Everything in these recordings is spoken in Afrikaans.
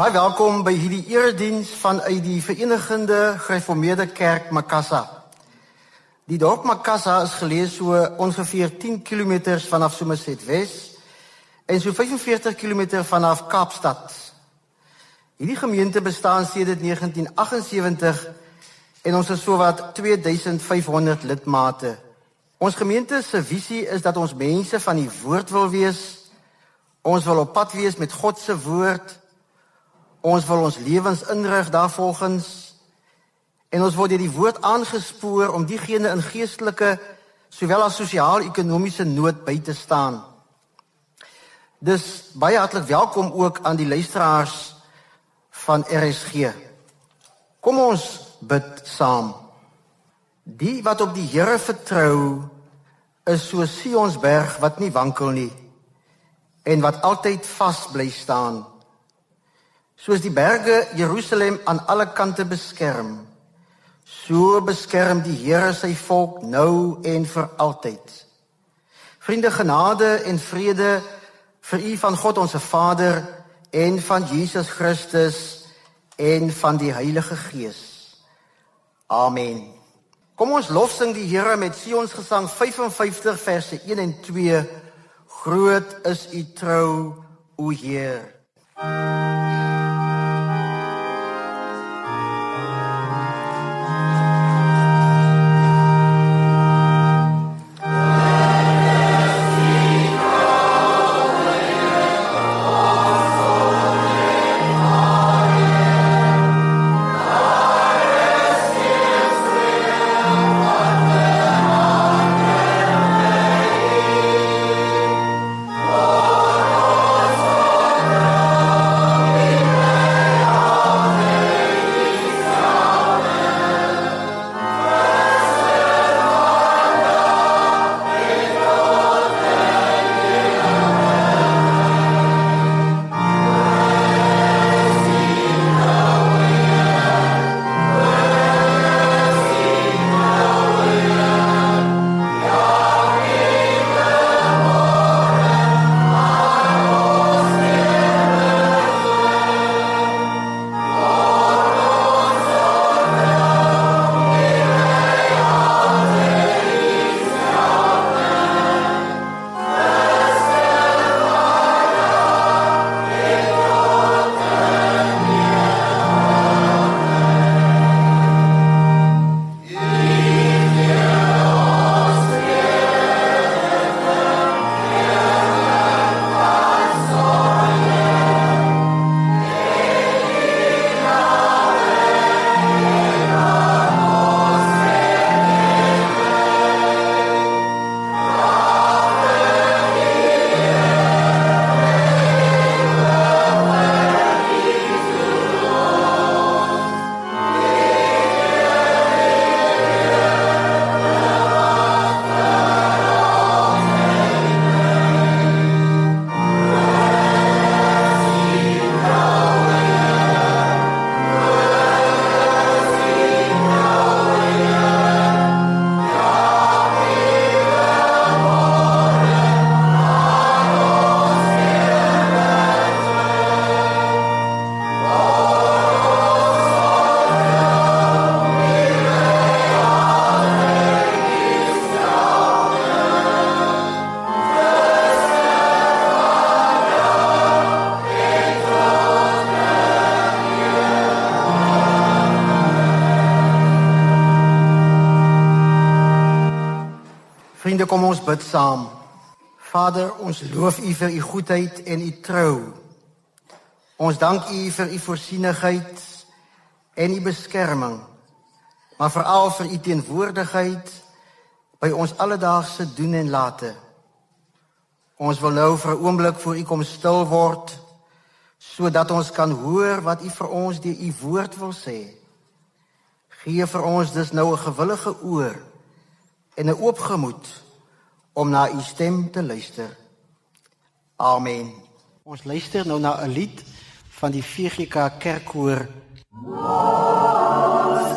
Baie welkom by hierdie erediens vanuit die Verenigde Gereformeerde Kerk Makassa. Die dorp Makassa is geleë so ongeveer 10 km vanaf Somerset Wes en so 45 km vanaf Kaapstad. Hierdie gemeente bestaan sedert 1978 en ons is sowat 2500 lidmate. Ons gemeente se visie is dat ons mense van die woord wil wees. Ons wil op pad wees met God se woord Ons wil ons lewens inrig daarvolgens en ons word deur die woord aangespoor om diegene in geestelike sowel as sosiaal-ekonomiese nood by te staan. Dis baie hartlik welkom ook aan die luisteraars van RSG. Kom ons bid saam. Die wat op die Here vertrou, is so Sionsberg wat nie wankel nie en wat altyd vas bly staan soos die berge Jerusalem aan alle kante beskerm so beskerm die Here sy volk nou en vir altyd. Vriende genade en vrede vir u van God ons Vader en van Jesus Christus en van die Heilige Gees. Amen. Kom ons lofsing die Here met Sions gesang 55 verse 1 en 2 groot is u trou o Heer bid saam. Vader, ons loof U vir U goedheid en U trou. Ons dank U vir U voorsienigheid en U beskerming, maar veral vir U teenwoordigheid by ons alledaagse doen en late. Ons wil nou vir 'n oomblik voor U kom stil word sodat ons kan hoor wat U vir ons deur U woord wil sê. Gee vir ons dus nou 'n gewillige oor en 'n oop gemoed om na u stem te luister. Amen. Ons luister nou na 'n lied van die VGK Kerkkoor. Wat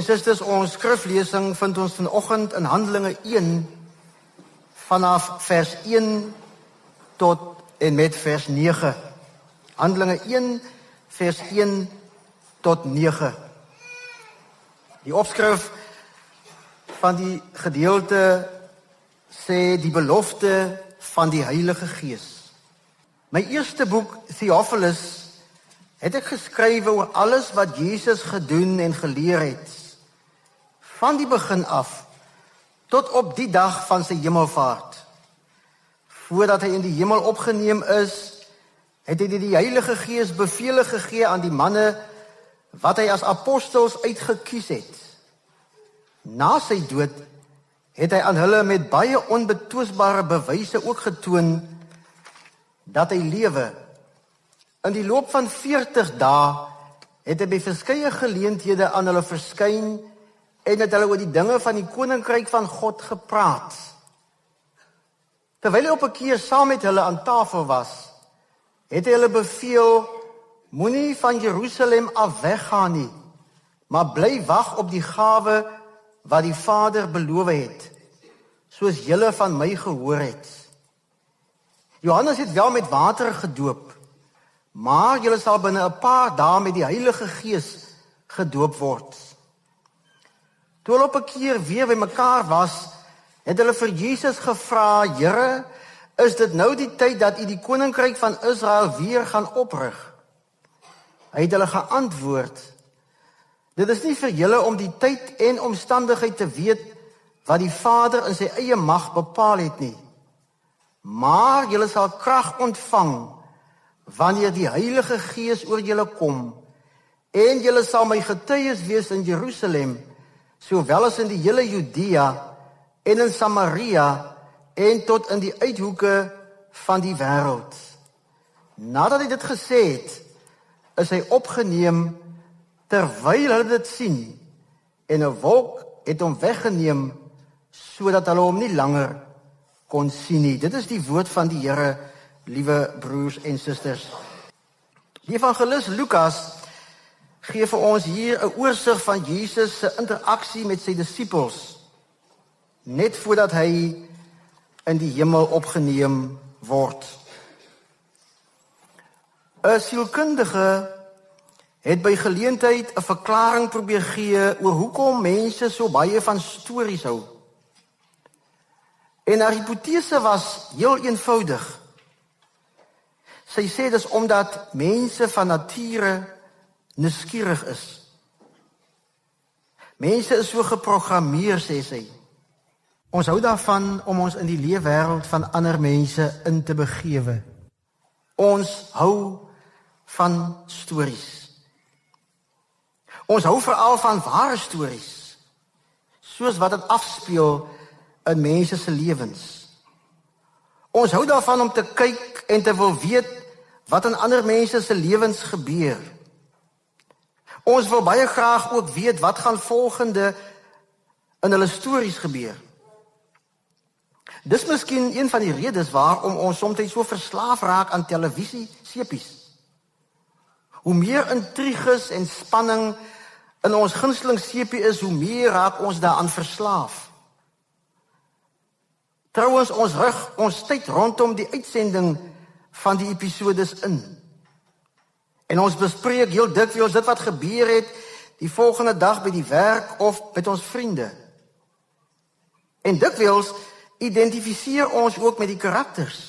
en susters, ons skriflesing vind ons vanoggend in Handelinge 1 vanaf vers 1 tot en met vers 9. Handelinge 1 vers 1 tot 9. Die opskrif van die gedeelte sê die belofte van die Heilige Gees. My eerste boek Theophilus het ek geskrywe oor alles wat Jesus gedoen en geleer het van die begin af tot op die dag van sy hemelvaart. Voordat hy in die hemel opgeneem is, het hy die Heilige Gees beveel gegee aan die manne wat hy as apostels uitgekies het. Na sy dood het hy aan hulle met baie onbetwisbare bewyse ook getoon dat hy lewe In die loop van 40 dae het hy by verskeie geleenthede aan hulle verskyn en het hulle oor die dinge van die koninkryk van God gepraat. Terwyl hy op 'n keer saam met hulle aan tafel was, het hy hulle beveel: Moenie van Jerusalem af weggaan nie, maar bly wag op die gawe wat die Vader beloof het, soos julle van my gehoor het. Johannes het wel met water gedoop, Maar julle sal binne 'n paar dae met die Heilige Gees gedoop word. Toe hulle op 'n keer weer by mekaar was, het hulle vir Jesus gevra: "Here, is dit nou die tyd dat U die koninkryk van Israel weer gaan oprig?" Hy het hulle geantwoord: "Dit is nie vir julle om die tyd en omstandigheid te weet wat die Vader in sy eie mag bepaal het nie. Maar julle sal krag ontvang." wanneer die Heilige Gees oor julle kom en julle sal my getuies wees in Jerusalem sowel as in die hele Judea en in Samaria en tot in die uithoeke van die wêreld. Nadat hy dit gesê het, is hy opgeneem terwyl hulle dit sien en 'n wolk het hom weggeneem sodat hulle hom nie langer kon sien nie. Dit is die woord van die Here liewe broers en susters. Die evangelis Lukas gee vir ons hier 'n oorsig van Jesus se interaksie met sy disippels net voordat hy in die hemel opgeneem word. 'n Sielkundige het by geleentheid 'n verklaring probeer gee oor hoekom mense so baie van stories hou. En haar hipotese was heel eenvoudig. Sy sê dis omdat mense van nature nuuskierig is. Mense is so geprogrammeer sê sy. Ons hou daarvan om ons in die leefwêreld van ander mense in te begewe. Ons hou van stories. Ons hou veral van ware stories. Soos wat dit afspeel in mense se lewens. Ons hou daarvan om te kyk en te wil weet wat in ander mense se lewens gebeur. Ons wil baie graag ook weet wat gaan volgende in hulle stories gebeur. Dis miskien een van die redes waarom ons soms so verslaaf raak aan televisie sepies. Hoe meer intriges en spanning in ons gunsteling sepie is, hoe meer raak ons daaraan verslaaf. Trouwens ons rig ons tyd rondom die uitsending van die episodes in. En ons bespreek heel dikwels dit wat gebeur het die volgende dag by die werk of met ons vriende. En dikwels identifiseer ons ook met die karakters.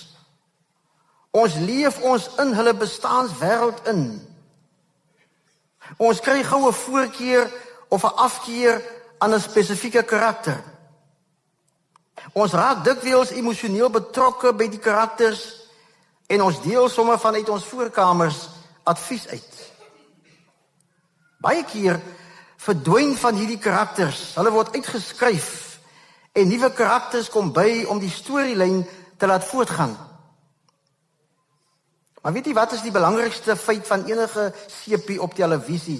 Ons leef ons in hulle bestaanswêreld in. Ons kry goue voorkeur of 'n afkeer aan 'n spesifieke karakter. Ons raak dikwels emosioneel betrokke by die karakters en ons deel sommer vanuit ons voorkamers advies uit. Baie keer verdwyn van hierdie karakters. Hulle word uitgeskryf en nuwe karakters kom by om die storielyn te laat voortgaan. Maar weet jy wat is die belangrikste feit van enige sepie op televisie?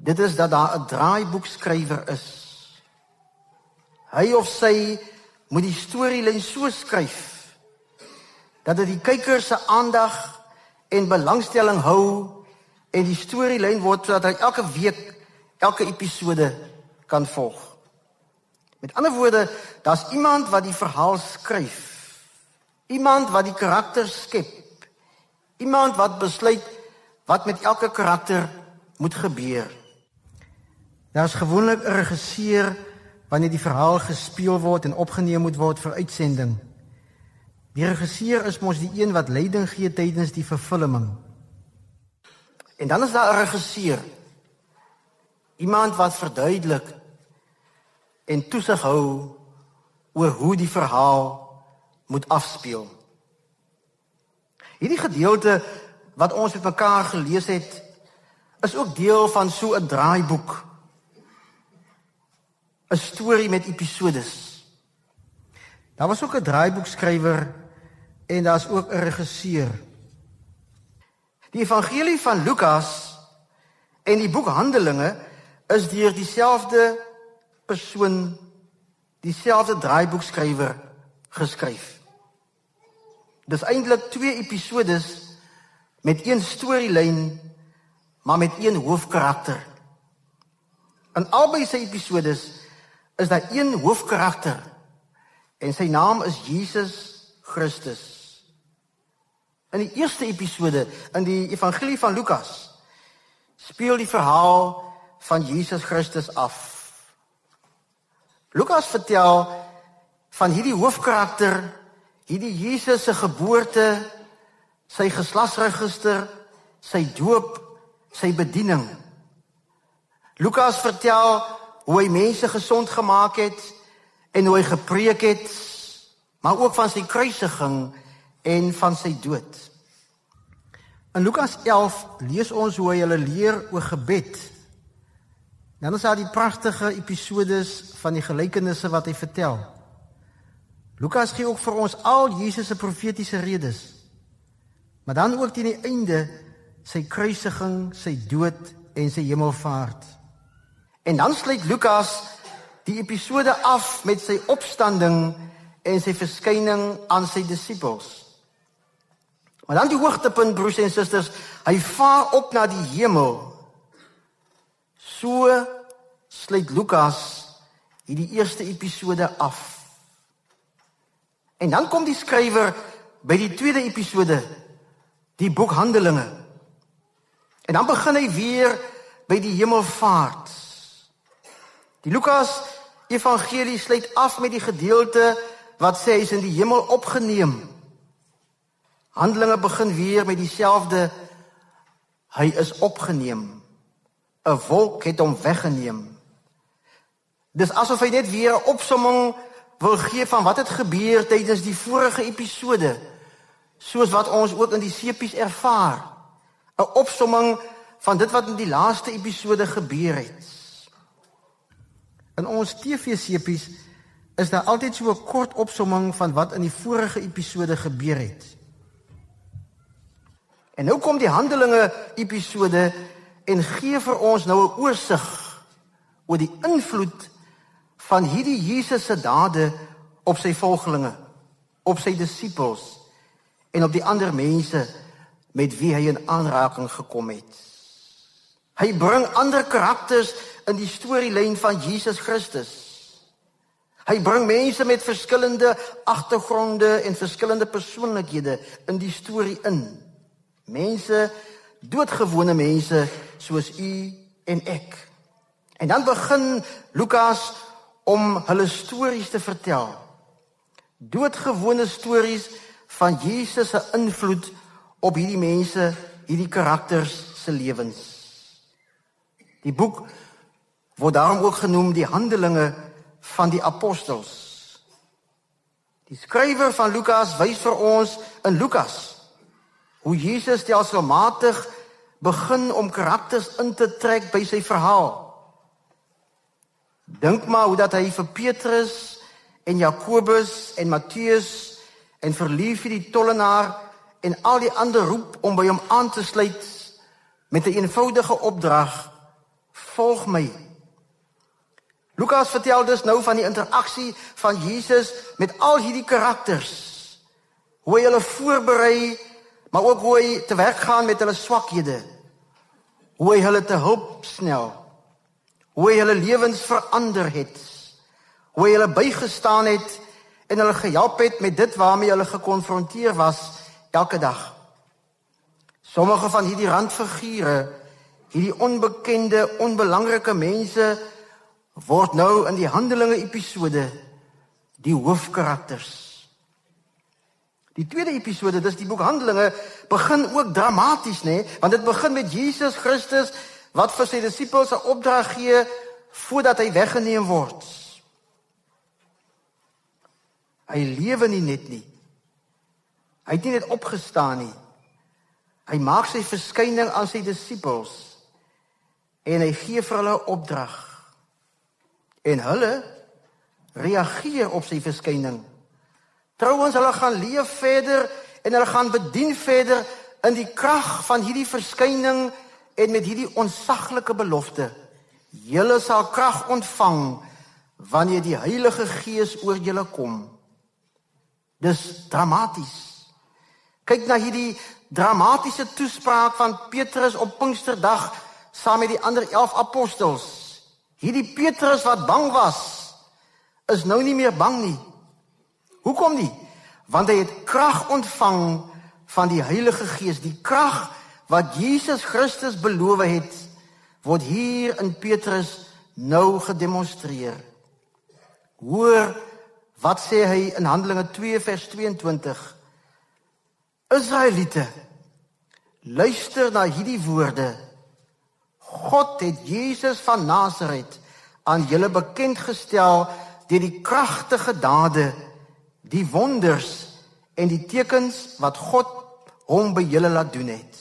Dit is dat daar 'n draaiboekskrywer is. Hy of sy moet die storielyn so skryf dat dit die kykers se aandag en belangstelling hou en die storielyn word sodat hy elke week elke episode kan volg. Met ander woorde, daar's iemand wat die verhaal skryf. Iemand wat die karakters skep. Iemand wat besluit wat met elke karakter moet gebeur. Daar's gewoonlik 'n regisseur wanneer die verhaal gespeel word en opgeneem moet word vir uitsending. Die regisseur is mos die een wat leiding gee tydens die vervulling. En dan is daar 'n regisseur. Iemand wat verduidelik en toesig hou oor hoe die verhaal moet afspeel. Hierdie gedeelte wat ons met mekaar gelees het, is ook deel van so 'n draaiboek. 'n Storie met episodes. Daar was ook 'n draaiboekskrywer en daar's ook 'n regisseur. Die evangelie van Lukas en die boek Handelinge is deur dieselfde persoon, dieselfde draaiboekskrywer geskryf. Dis eintlik twee episodes met een storielyn maar met een hoofkarakter. In albei se episodes is daar een hoofkarakter en sy naam is Jesus Christus. In die eerste episode in die Evangelie van Lukas speel die verhaal van Jesus Christus af. Lukas vertel van hierdie hoofkarakter, hierdie Jesus se geboorte, sy geslagsregister, sy doop, sy bediening. Lukas vertel hoe hy mense gesond gemaak het en hoe hy gepreek het, maar ook van sy kruisiging en van sy dood. In Lukas 11 lees ons hoe hy hulle leer oor gebed. Dan is daar die pragtige episodes van die gelykenisse wat hy vertel. Lukas gee ook vir ons al Jesus se profetiese redes. Maar dan ook teen die einde sy kruisiging, sy dood en sy hemelvaart. En dan sluit Lukas die episode af met sy opstanding en sy verskyning aan sy disippels. Maar dan die hoogtepunt broers en susters, hy vaar op na die hemel. So sluit Lukas hierdie eerste episode af. En dan kom die skrywer by die tweede episode, die boek Handelinge. En dan begin hy weer by die hemelvaart. Die Lukas evangelie sluit af met die gedeelte wat sê hy is in die hemel opgeneem. Handelinge begin weer met dieselfde hy is opgeneem. 'n Wolk het hom weggeneem. Dis asof hy net weer 'n opsomming wil gee van wat het gebeur tydens die vorige episode, soos wat ons ook in die sepies ervaar. 'n Opsomming van dit wat in die laaste episode gebeur het. In ons TV-sepies is daar altyd so 'n kort opsomming van wat in die vorige episode gebeur het. En nou kom die Handelinge episode en gee vir ons nou 'n oorsig oor die invloed van hierdie Jesus se dade op sy volgelinge, op sy disippels en op die ander mense met wie hy in aanraking gekom het. Hy bring ander karakters in die storielyn van Jesus Christus. Hy bring mense met verskillende agtergronde en verskillende persoonlikhede in die storie in. Mense, doodgewone mense soos u en ek. En dan begin Lukas om hulle stories te vertel. Doodgewone stories van Jesus se invloed op hierdie mense, hierdie karakters se lewens. Die boek word daarom ook genoem die Handelinge van die Apostels. Die skrywer van Lukas wys vir ons in Lukas hoe Jesus stelselmatig begin om karakters in te trek by sy verhaal. Dink maar hoe dat hy vir Petrus en Jakobus en Matteus en vir Lewi die tollenaar en al die ander roep om by hom aan te sluit met 'n eenvoudige opdrag: Volg my. Lukas vertel dus nou van die interaksie van Jesus met al hierdie karakters. Hoe hy hulle voorberei maar ook hoe hy te werk gaan met hulle swakhede. Hoe hy hulle te hulp snel. Hoe hy hulle lewens verander het. Hoe hy hulle bygestaan het en hulle gehelp het met dit waarmee hulle gekonfronteer was elke dag. Sommige van hierdie randfigure, hierdie onbekende, onbelangrike mense word nou in die Handelinge episode die hoofkarakters. Die tweede episode, dis die boek Handelinge, begin ook dramaties, nê? Nee? Want dit begin met Jesus Christus wat vir sy disippels 'n opdrag gee voordat hy weggeneem word. Hy lewe nie net nie. Hy het nie net opgestaan nie. Hy maak sy verskyning aan sy disippels en hy gee vir hulle 'n opdrag. En hulle reageer op sy verskyning. Trouwens, hulle gaan leef verder en hulle gaan bedien verder in die krag van hierdie verskyning en met hierdie onsaglike belofte. Julle sal krag ontvang wanneer die Heilige Gees oor julle kom. Dis dramaties. Kyk na hierdie dramatiese toespraak van Petrus op Pinksterdag saam met die ander 11 apostels. Hierdie Petrus wat bang was, is nou nie meer bang nie. Hoekom nie? Want hy het krag ontvang van die Heilige Gees, die krag wat Jesus Christus beloof het, word hier in Petrus nou gedemonstreer. Hoor Wat sê hy in Handelinge 2 vers 22? Israeliete, luister na hierdie woorde. God het Jesus van Nasaret aan julle bekend gestel deur die kragtige dade, die wonders en die tekens wat God hom by julle laat doen het.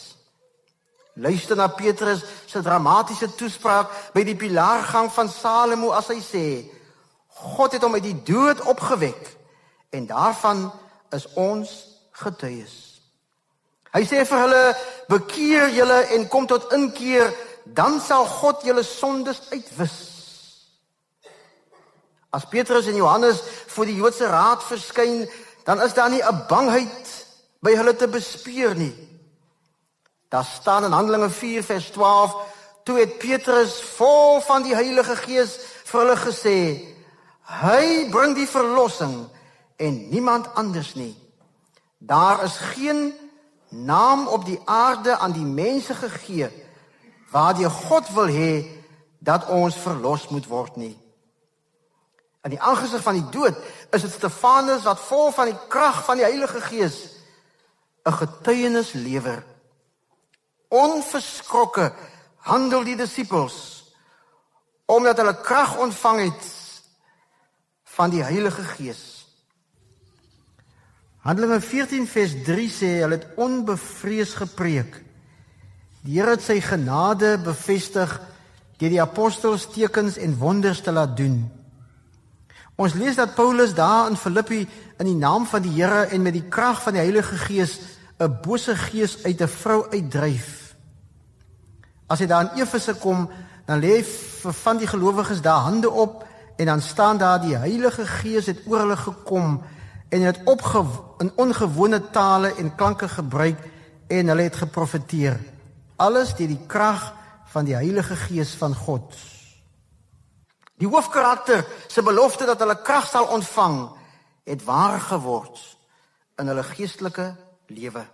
Luister na Petrus se dramatiese toespraak by die pilaargang van Salomo as hy sê: God het hom uit die dood opgewek en daarvan is ons getuies. Hy sê vir hulle: "Bekeer julle en kom tot inkeer, dan sal God julle sondes uitwis." As Petrus en Johannes voor die Joodse raad verskyn, dan is daar nie 'n bangheid by hulle te bespeur nie. Daar staan in Handelinge 4 vers 12: "Toe het Petrus vol van die Heilige Gees vir hulle gesê: Hy bring die verlossing en niemand anders nie. Daar is geen naam op die aarde aan die mense gegee waardeur God wil hê dat ons verlos moet word nie. In die aangesig van die dood is dit Stefanus wat vol van die krag van die Heilige Gees 'n getuienis lewer. Onverskrokke handel die disippels omdat hulle krag ontvang het van die Heilige Gees. Handelinge 14 vers 3 sê hulle het onbevrees gepreek. Die Here het sy genade bevestig deur die apostels tekens en wonders te laat doen. Ons lees dat Paulus daar in Filippi in die naam van die Here en met die krag van die Heilige Gees 'n bose gees uit 'n vrou uitdryf. As hy daar in Efese kom, dan lê van die gelowiges daar hande op En dan staan daar die Heilige Gees het oor hulle gekom en het opge in ongewone tale en klanke gebruik en hulle het geprofeteer. Alles deur die krag van die Heilige Gees van God. Die hoofkarakter se belofte dat hulle krag sal ontvang het waar geword in hulle geestelike lewe.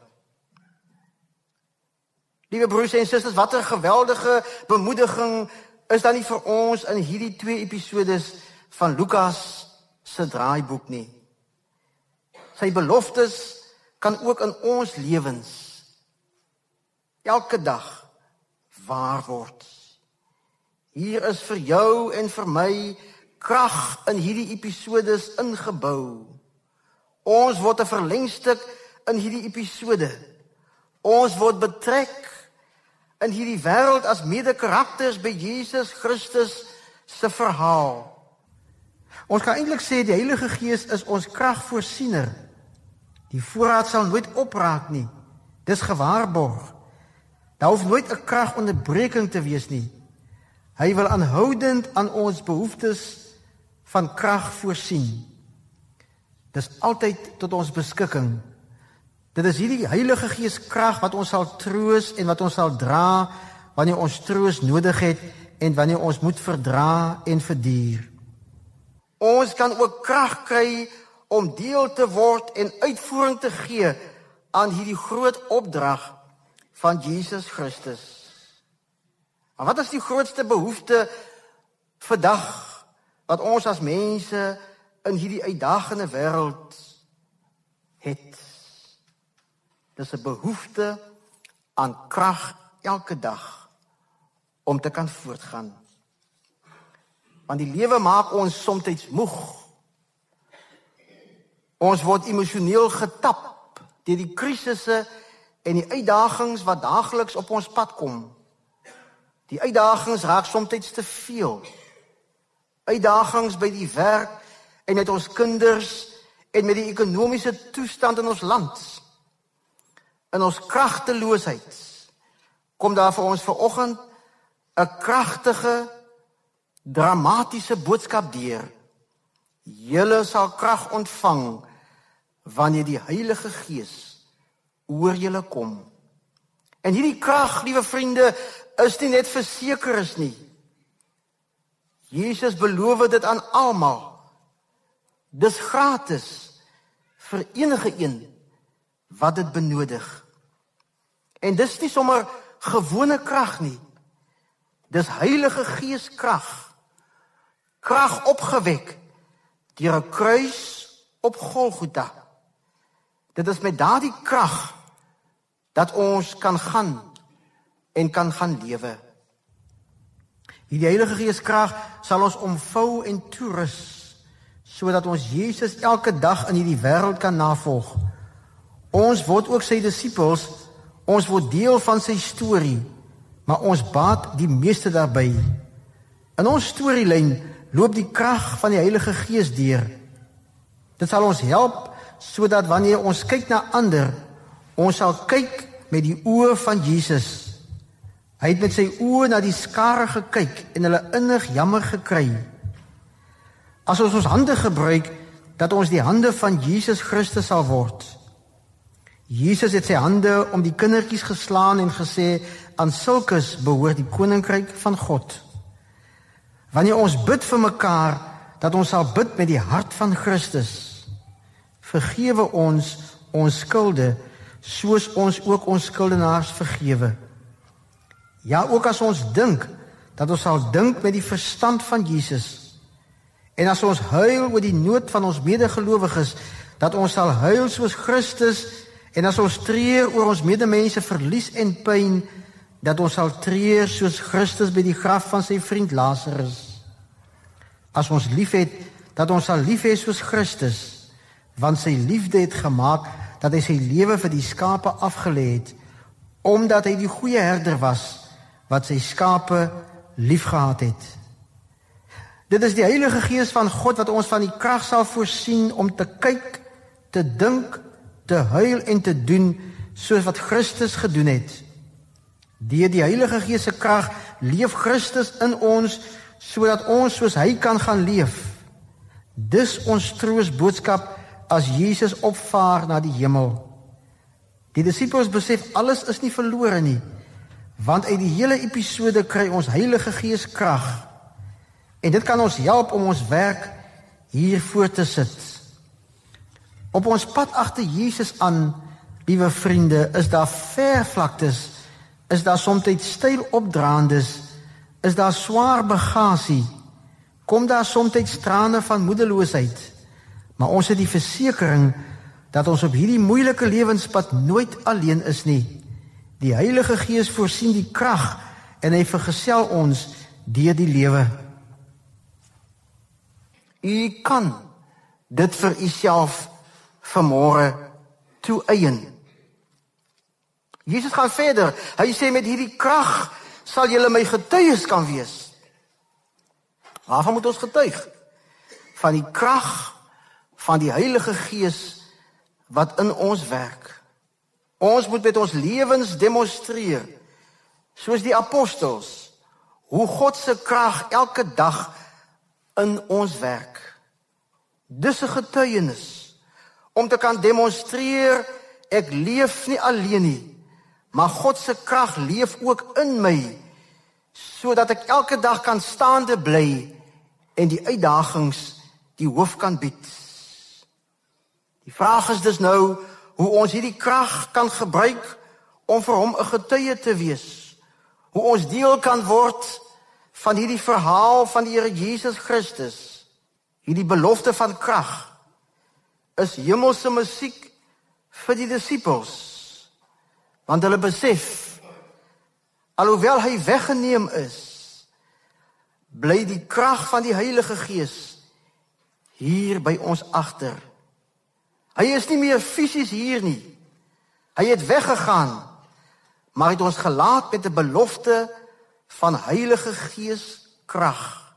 Liewe broers en susters, watter geweldige bemoediging is dan nie vir ons in hierdie twee episodes van Lukas se draaiboek nie. Sy beloftes kan ook in ons lewens elke dag waar word. Hier is vir jou en vir my krag in hierdie episodes ingebou. Ons word 'n verlengstuk in hierdie episode. Ons word betrek in hierdie wêreld as mede-karakters by Jesus Christus se verhaal. Ons kan eintlik sê die Heilige Gees is ons kragvoorsiener. Die voorraad sal nooit opraak nie. Dis gewaarborg. Daar hoef nooit 'n kragonderbreking te wees nie. Hy wil aanhoudend aan ons behoeftes van krag voorsien. Dis altyd tot ons beskikking. Dit is hierdie Heilige Gees krag wat ons sal troos en wat ons sal dra wanneer ons troos nodig het en wanneer ons moet verdra en verduur. Ons kan ook krag kry om deel te word en uitvoering te gee aan hierdie groot opdrag van Jesus Christus. Maar wat is die grootste behoefte vandag wat ons as mense in hierdie uitdagende wêreld het? Dis 'n behoefte aan krag elke dag om te kan voortgaan. Want die lewe maak ons soms moeg. Ons word emosioneel getap deur die krisisse en die uitdagings wat daagliks op ons pad kom. Die uitdagings raak soms te veel. Uitdagings by die werk en met ons kinders en met die ekonomiese toestand in ons land. In ons kragteloosheid kom daar vir ons vanoggend 'n kragtige dramatiese boodskap deur. Julle sal krag ontvang wanneer die Heilige Gees oor julle kom. En hierdie krag, liewe vriende, is nie net vir sekeres nie. Jesus beloof dit aan almal. Dis gratis vir enige een wat dit benodig. En dis nie sommer gewone krag nie. Dis Heilige Gees krag krag opgewek deur 'n kruis op Golgotha. Dit is met daardie krag dat ons kan gaan en kan gaan lewe. Hierdie Heilige Gees krag sal ons omvou en toerus sodat ons Jesus elke dag in hierdie wêreld kan navolg. Ons word ook sy disippels, ons word deel van sy storie, maar ons baat die meeste daarbey. In ons storielyn loop die krag van die Heilige Gees deur. Dit sal ons help sodat wanneer ons kyk na ander, ons sal kyk met die oë van Jesus. Hy het met sy oë na die skare gekyk en hulle innig jammer gekry. As ons ons hande gebruik dat ons die hande van Jesus Christus sal word. Jesus het sy hande om die kindertjies geslaan en gesê aan sulkes behoort die koninkryk van God. Wanneer ons bid vir mekaar dat ons sal bid met die hart van Christus. Vergewe ons ons skulde soos ons ook ons skuldenaars vergewe. Ja, ook as ons dink dat ons sal dink met die verstand van Jesus. En as ons huil oor die nood van ons medegelowiges, dat ons sal huil soos Christus en as ons treur oor ons medemense verlies en pyn, dat ons sal treur soos Christus by die graf van sy vriend Lazarus as ons liefhet dat ons sal lief hê soos Christus want sy liefde het gemaak dat hy sy lewe vir die skape afgelê het omdat hy die goeie herder was wat sy skape liefgehad het dit is die heilige gees van God wat ons van die krag sal voorsien om te kyk te dink te huil en te doen soos wat Christus gedoen het deur die heilige gees se krag leef Christus in ons sodat ons soos hy kan gaan leef. Dis ons troos boodskap as Jesus opvaar na die hemel. Die disippels besef alles is nie verlore nie, want uit die hele episode kry ons Heilige Gees krag. En dit kan ons help om ons werk hier voor te sit. Op ons pad agter Jesus aan, liewe vriende, is daar ver vlaktes, is daar soms steil opdraandes is daar swaar bagasie. Kom daar soms trane van moedeloosheid. Maar ons het die versekering dat ons op hierdie moeilike lewenspad nooit alleen is nie. Die Heilige Gees voorsien die krag en hy vergesel ons deur die lewe. U kan dit vir u self vanmôre toeëien. Jesus gaan verder. Hy sê met hierdie krag sal julle my getuies kan wees. Waarvan moet ons getuig? Van die krag van die Heilige Gees wat in ons werk. Ons moet met ons lewens demonstreer soos die apostels hoe God se krag elke dag in ons werk. Dis 'n getuienis om te kan demonstreer ek leef nie alleen nie, maar God se krag leef ook in my sodat ek elke dag kan staande bly en die uitdagings die hoof kan bied. Die vraag is dus nou hoe ons hierdie krag kan gebruik om vir hom 'n getuie te wees. Hoe ons deel kan word van hierdie verhaal van die Here Jesus Christus. Hierdie belofte van krag is hemelse musiek vir die disippels. Want hulle besef alhoewel hy weggeneem is, bly die krag van die Heilige Gees hier by ons agter. Hy is nie meer fisies hier nie. Hy het weggegaan, maar het ons gelaat met 'n belofte van Heilige Gees krag.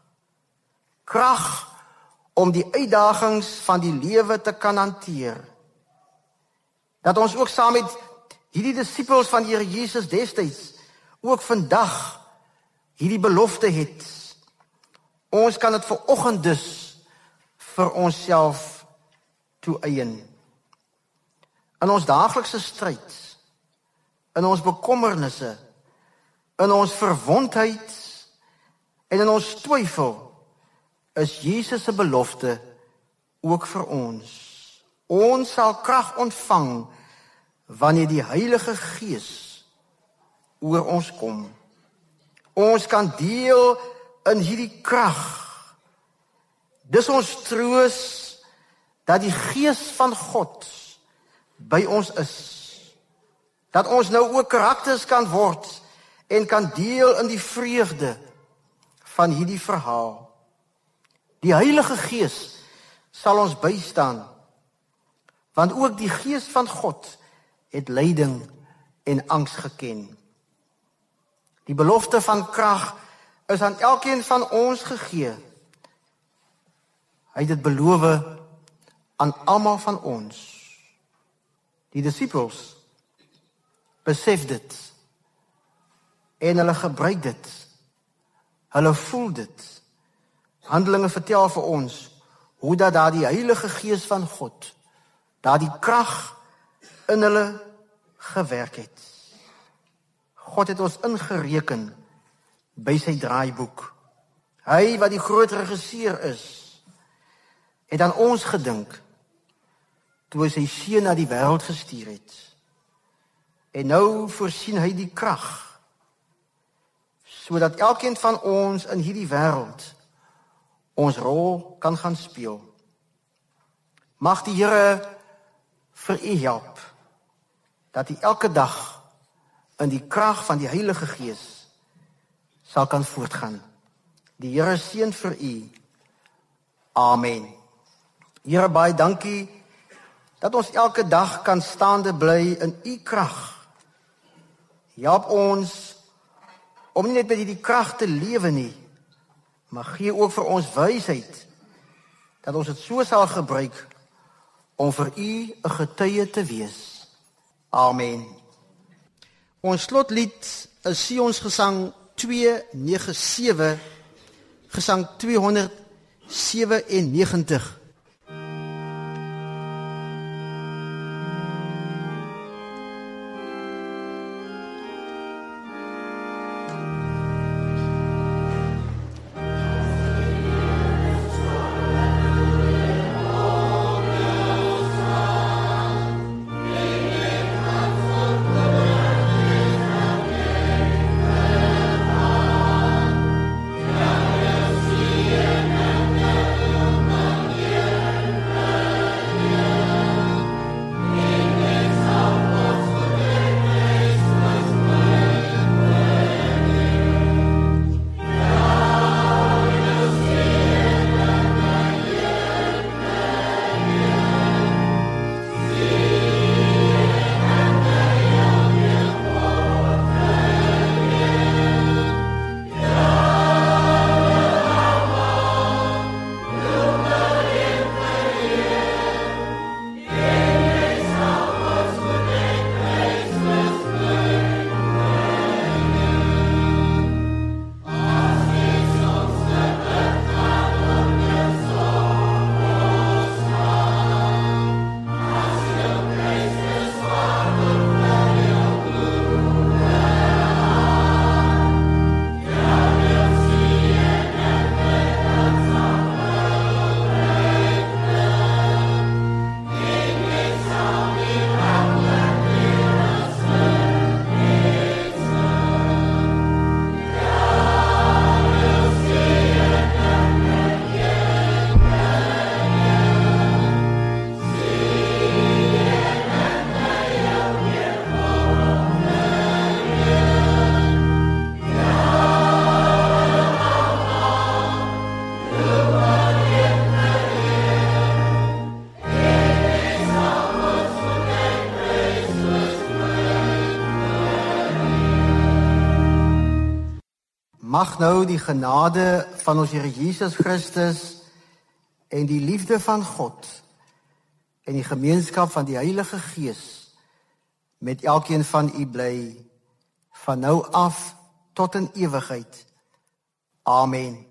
Krag om die uitdagings van die lewe te kan hanteer. Dat ons ook saam met hierdie disippels van die Here Jesus destyds ook vandag hierdie belofte het. Ons kan dit ver oggend dus vir onsself toeëien. In ons daaglikse stryd, in ons bekommernisse, in ons verwondheid en in ons twyfel is Jesus se belofte ook vir ons. Ons sal krag ontvang wanneer die Heilige Gees oor ons kom. Ons kan deel in hierdie krag. Dis ons troos dat die Gees van God by ons is. Dat ons nou ook karakters kan word en kan deel in die vreugde van hierdie verhaal. Die Heilige Gees sal ons bystaan. Want ook die Gees van God het lyding en angs geken. Die belofte van krag is aan elkeen van ons gegee. Hy het dit beloof aan almal van ons. Die disippels besef dit en hulle gebruik dit. Hulle voel dit. Handelinge vertel vir ons hoe dat daardie Heilige Gees van God daardie krag in hulle gewerk het. God het ons ingereken by sy draaiboek. Hy wat die groot regisseur is, het aan ons gedink toe hy sy seun na die wêreld gestuur het. En nou voorsien hy die krag sodat elkeen van ons in hierdie wêreld ons rol kan gaan speel. Mag die Here vir u help dat u elke dag in die krag van die Heilige Gees sal kan voortgaan. Die Here seën vir u. Amen. Here baie dankie dat ons elke dag kan staande bly in u krag. Help ons om nie net met hierdie krag te lewe nie, maar gee ook vir ons wysheid dat ons dit so sal gebruik om vir u 'n getuie te wees. Amen. Ons slotlied is Sion se gesang 297 gesang 297 Mag nou die genade van ons Here Jesus Christus en die liefde van God en die gemeenskap van die Heilige Gees met elkeen van u bly van nou af tot in ewigheid. Amen.